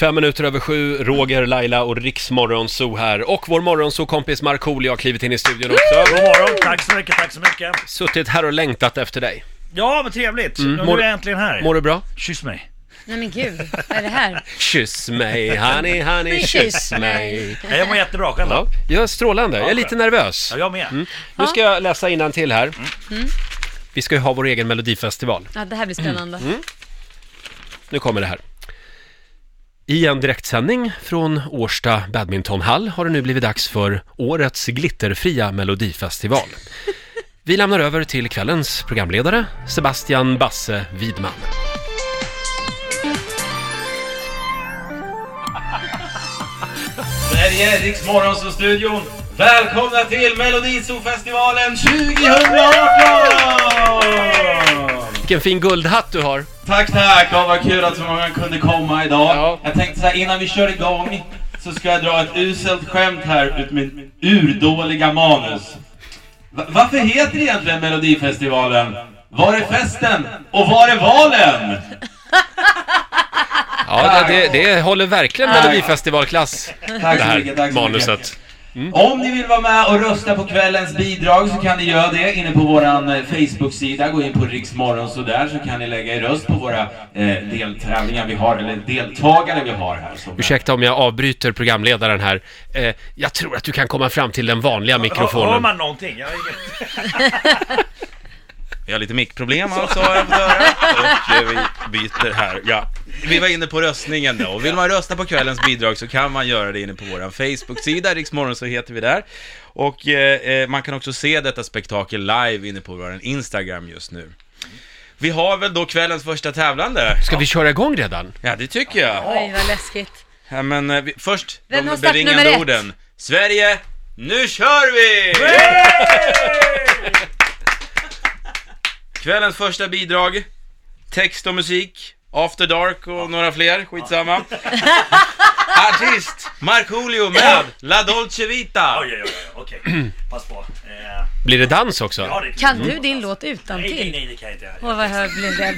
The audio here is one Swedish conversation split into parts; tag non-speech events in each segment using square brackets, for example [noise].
Fem minuter över sju, Roger, Laila och Riksmorgonzoo här. Och vår morgonzoo-kompis Markoolio har klivit in i studion också. God morgon, tack så mycket, tack så mycket. Suttit här och längtat efter dig. Ja, men trevligt. Mm, Nu mår- är jag äntligen här. Mår du bra? Kyss mig. Nej men gud, vad är det här? Kyss mig, honey, honey, kyss kyss mig. mig. Ja, jag mår jättebra, själv Ja, då? jag är strålande. Jag är lite nervös. Ja, jag med. Nu ska jag läsa till här. Mm. Vi ska ju ha vår egen melodifestival. Ja, det här blir spännande. Mm. Nu kommer det här. I en direktsändning från Årsta badmintonhall har det nu blivit dags för årets glitterfria melodifestival. Vi lämnar över till kvällens programledare, Sebastian Basse Widman. Sverige, Riks studion. Välkomna till Melodisofestivalen 2018! Vilken fin guldhatt du har! Tack, tack! Ja, vad kul att så många kunde komma idag. Ja. Jag tänkte så här, innan vi kör igång så ska jag dra ett uselt skämt här ut med urdåliga manus. Va- varför heter det egentligen Melodifestivalen? Var är festen? Och var är valen? Ja, det, det, det håller verkligen melodifestivalklass, Tack så mycket, tack så mycket. manuset. Om ni vill vara med och rösta på kvällens bidrag så kan ni göra det inne på våran eh, Facebook-sida. Gå in på Riksmorgon så där så kan ni lägga er röst på våra eh, deltävlingar vi har, eller deltagare vi har här. Som Ursäkta om jag avbryter programledaren här. Eh, jag tror att du kan komma fram till den vanliga Hör, hör mikrofonen. man någonting? Jag, [laughs] [laughs] har Vi har lite mickproblem alltså, har jag fått [laughs] höra. Och eh, vi byter här. Ja. Vi var inne på röstningen då. Och vill man rösta på kvällens bidrag så kan man göra det inne på vår Facebook-sida, Riksmorgon så heter vi där. Och eh, eh, man kan också se detta spektakel live inne på vår Instagram just nu. Vi har väl då kvällens första tävlande? Ska vi köra igång redan? Ja, det tycker jag. Oj, vad läskigt. Ja, men eh, vi, först Vem har de nummer ett? orden. Sverige, nu kör vi! Kvällens första bidrag, text och musik, After Dark och några fler, skitsamma. Artist, Markoolio med La Dolce Vita. oj, oj, oj, okej. Pass på. Eh, Blir det dans också? ja, det Kan du din låt utan Nej, nej, till? nej, det kan jag inte göra. Åh, vad jag blev rädd.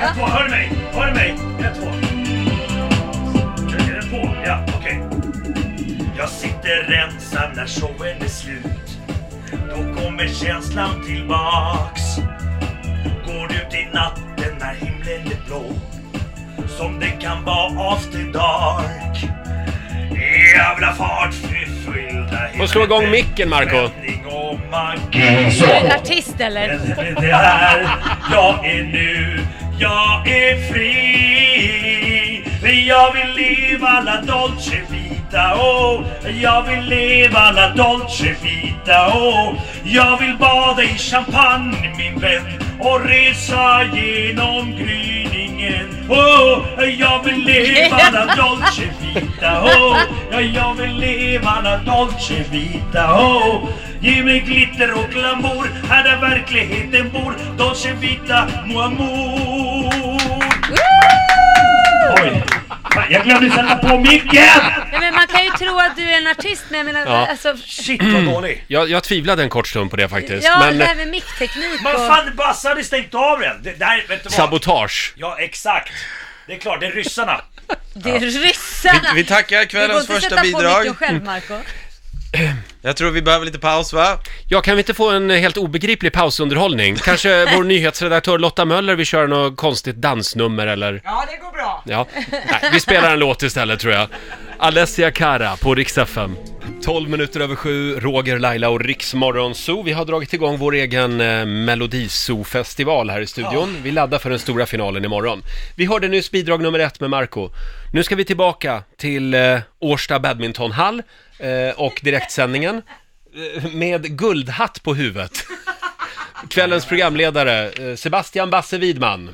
Ett, två, hör ni mig? Hör ni mig? Ett, två. Ja, okej. Jag sitter ensam när showen är slut. Då kommer känslan tillbaks. Går ut i natten när himlen är blå. Som det kan vara after dark. Jävla fart, fyllda Får slå igång micken, Marco. Magi. Är du en artist eller? Det här, jag är nu, jag är fri. Jag vill leva la dolce vita, oh. Jag vill leva la dolce vita, oh. Jag vill bada i champagne min vän och resa genom gryningen. Oh, jag vill leva la [laughs] dolce vita, oh. Ja, jag vill leva la dolce vita, oh. Ge mig glitter och glamour här där verkligheten bor. Dolce vita, mon amour. Oj, jag glömde sätta på micken! Ja, men man kan ju tro att du är en artist, men jag menar, Ja. alltså... Shit vad dålig. Jag, jag tvivlade en kort stund på det faktiskt. Ja, men det här med mickteknik Men och... fan, Basse hade stängt av den. Det där, vet du vad? sabotage. Ja, exakt. Det är klart, det är ryssarna. Det är ryssarna! Vi tackar Du går kvällens inte första sätta på bidrag. micken själv, Marco. [clears throat] Jag tror vi behöver lite paus va? Ja, kan vi inte få en helt obegriplig pausunderhållning? Kanske vår nyhetsredaktör Lotta Möller vill köra något konstigt dansnummer eller? Ja, det går bra. Ja, nej, vi spelar en låt istället tror jag. Alessia Cara på Rix FM. 12 minuter över sju, Roger, Laila och Riksmorgon Zoo. Vi har dragit igång vår egen eh, Melodizoo-festival här i studion. Vi laddar för den stora finalen imorgon. Vi hörde nyss bidrag nummer ett med Marco. Nu ska vi tillbaka till eh, Årsta badmintonhall eh, och direktsändningen eh, med guldhatt på huvudet. [laughs] Kvällens programledare, eh, Sebastian Basse Widman.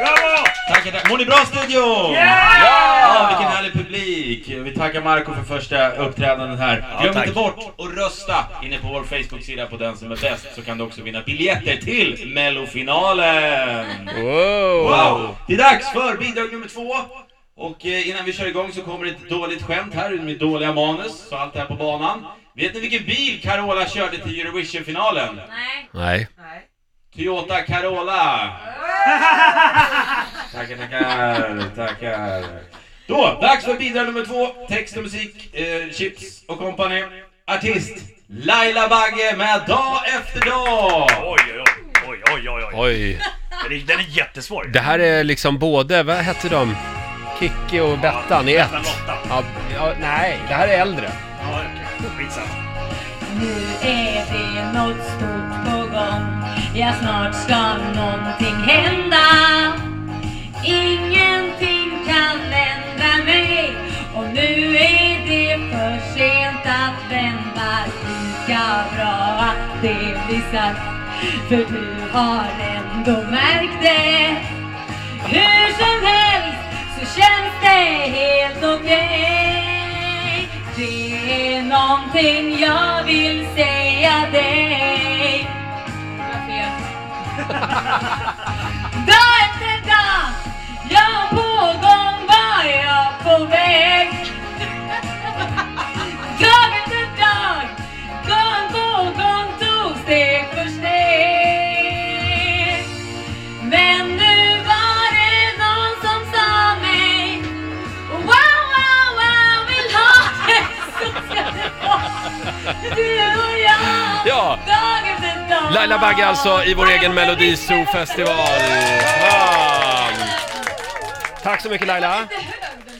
Bravo! Tackar, tackar. Mår ni bra studion? Ja! Vilken härlig publik! Vi tackar Marco för första uppträdandet här. Glöm tack. inte bort att rösta inne på vår Facebook-sida på den som är bäst så kan du också vinna biljetter till mellofinalen! Wow! Wow! Det är dags för bidrag nummer två. Och eh, innan vi kör igång så kommer det ett dåligt skämt här med dåliga manus, så allt är på banan. Vet ni vilken bil Carola körde till Eurovision-finalen? Nej. Nej. Toyota Carola! [laughs] [laughs] tackar, tackar, tackar. Då, dags för bidrag nummer två. Text och musik, eh, Chips och company. Artist Laila Bagge med Dag efter dag. Oj, oj, oj, oj, oj, oj. Oj. Den är, den är jättesvår. Det här är liksom både, vad hette de? Kikki och Bettan i ett. Bettan Lotta. Ja, ja, nej, det här är äldre. Ja, okej. Skitsamma. Nu är det något stort på gång Ja, snart ska någonting hända Ingenting kan vända mig. Och nu är det för sent att vända. Lika bra att det blir sagt. För du har ändå märkt det. Hur som helst så känns det helt okej. Det är någonting jag vill säga dig. Dag efter dag, Ja. Laila Bagge alltså i vår egen Melodizoo-festival. Ja. Tack så mycket Laila.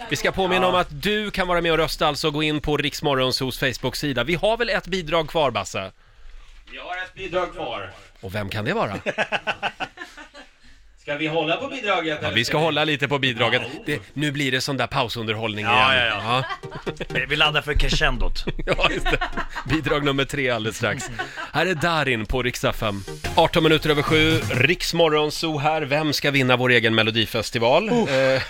Vi ska påminna om att du kan vara med och rösta, alltså gå in på Riksmorgonsos Facebook-sida. Vi har väl ett bidrag kvar, Basse? Vi har ett bidrag kvar. Och vem kan det vara? [laughs] Ska vi hålla på bidraget? Ja, eller vi ska hålla lite på bidraget. Det, nu blir det sån där pausunderhållning Ja, igen. ja, Vi- Vi laddar för crescendot. [laughs] Ja, just det. Bidrag nummer tre alldeles strax. Här är Darin på Rix FM. 18 minuter över sju, Riksmorgonzoo här. Vem ska vinna vår egen melodifestival? Eh,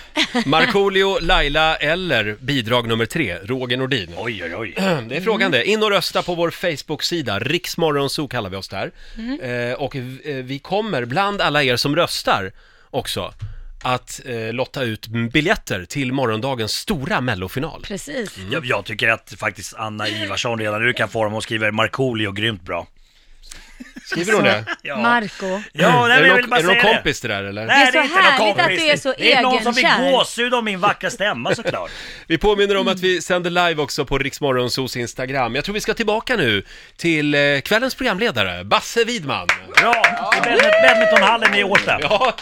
Markoolio, Laila eller bidrag nummer tre, Roger Nordin? Oj, oj, oj. [clears throat] Det är frågan det. In och rösta på vår Facebook-sida, Riksmorgonzoo kallar vi oss där. Eh, och eh, vi kommer, bland alla er som röstar också, att eh, lotta ut biljetter till morgondagens stora mellofinal. Precis. Jag, jag tycker att faktiskt Anna Ivarsson redan nu kan få dem och skriver Markoolio grymt bra. Skriver hon det? Ja, Marco. ja nej, är men det jag vill bara är det någon kompis det där eller? Nej, Det är så inte någon härligt att du är så Det är någon som fick egenkär. gåshud av min vackra stämma såklart. [laughs] Vi påminner om att vi sänder live också på Riksmorgonsos Instagram. Jag tror vi ska tillbaka nu till eh, kvällens programledare, Basse Widman. Bra! I badmint- badmintonhallen i Årsta. Ja,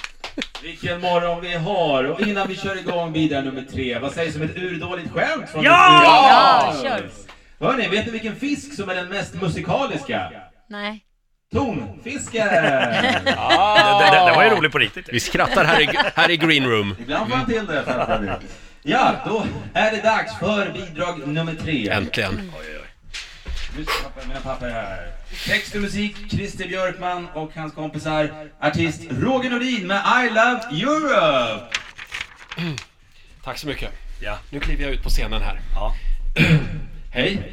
Vilken morgon vi har! Och innan vi kör igång bidrag nummer tre, vad sägs om ett urdåligt skämt från Ja! Ja, kör. Hörni, vet ni vilken fisk som är den mest musikaliska? Nej. Tonfisken! [laughs] Det, det, det var ju roligt på riktigt. vi skrattar här i, här i green room. Ibland får han till det. fattar du. Ja, då är det dags för bidrag nummer tre. Äntligen. Nu ska jag pappa, mina papper här. Text och musik, Christer Björkman och hans kompisar. Artist Roger Nordin med I Love Europe. [clears throat] Tack så mycket. Ja. Nu kliver jag ut på scenen här. Ja. [clears throat] Hej.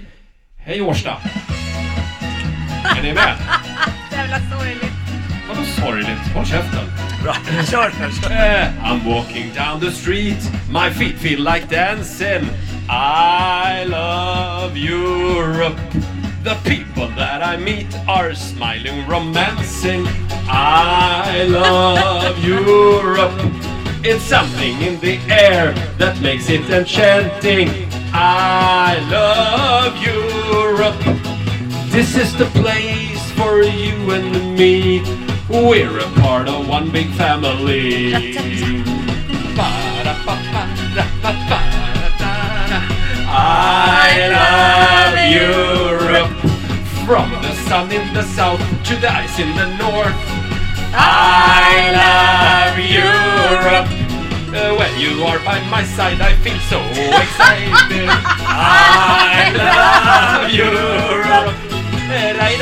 Hej Årsta. Är ni med? [laughs] Jävla sorgligt. Vadå sorgligt? Håll käften. Bra. [laughs] Kör nu. kör. Eh, I'm walking down the street, my feet feel like dancing. I love Europe. The people that I meet are smiling, romancing. I love Europe. It's something in the air that makes it enchanting. I love Europe. This is the place for you and me. We're a part of one big family. I love Europe. From the sun in the south to the ice in the north. I love Europe. Uh, when you are by my side, I feel so [laughs] excited. I love Europe. Oj,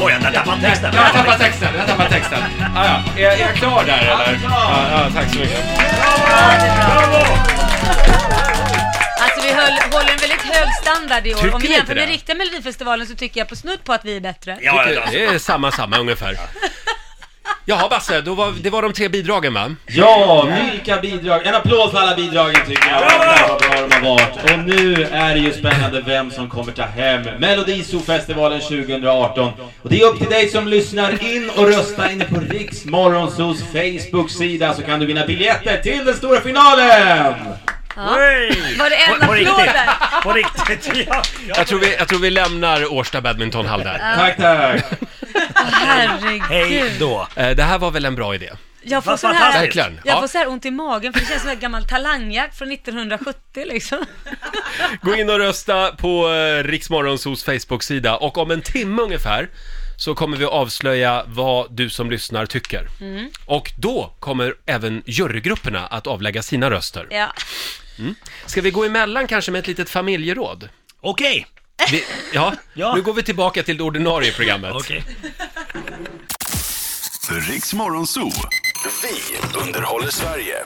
Oj, jag tappade texten. Jag tappat texten, jag tappat texten. Ah, ja. är, är jag klar där eller? Ja, ja, tack så mycket. Alltså vi höll, håller en väldigt hög standard i år. Tycker Om vi ni jämför inte med det? riktiga Melodifestivalen så tycker jag på snudd på att vi är bättre. Ja, ja, Det är samma, samma ungefär. [laughs] Jaha Basse, då var, det var de tre bidragen va? Ja, vilka bidrag! En applåd för alla bidragen tycker jag. Vad bra de har varit. Och nu är det ju spännande vem som kommer ta hem Melodizoo-festivalen 2018. Och det är upp till dig som lyssnar in och rösta inne på Riks Morgonzoos Facebook-sida så kan du vinna biljetter till den stora finalen! Oj! Var det en På- på applåd riktigt. där? På riktigt, ja. Jag tror vi, jag tror vi lämnar Årsta Badmintonhall där. Tack, tack! Herregud. Hej då. Eh, Det här var väl en bra idé? Jag får Vad sån här, fantastiskt. Verkligen. jag Ja. får så här ont i magen för det känns som en gammal talangjakt från 1970 liksom. [laughs] Gå in och rösta på eh, Riksmorgonsos Facebook-sida och om en timme ungefär så kommer vi avslöja vad du som lyssnar tycker. Och då kommer även jurygrupperna att avlägga sina röster. Ja. Ska vi gå emellan kanske med ett litet familjeråd? Okej. Vi, ja, Ja. nu går vi tillbaka till det ordinarie programmet. Okej. Riks Morgonzoo. Vi underhåller Sverige.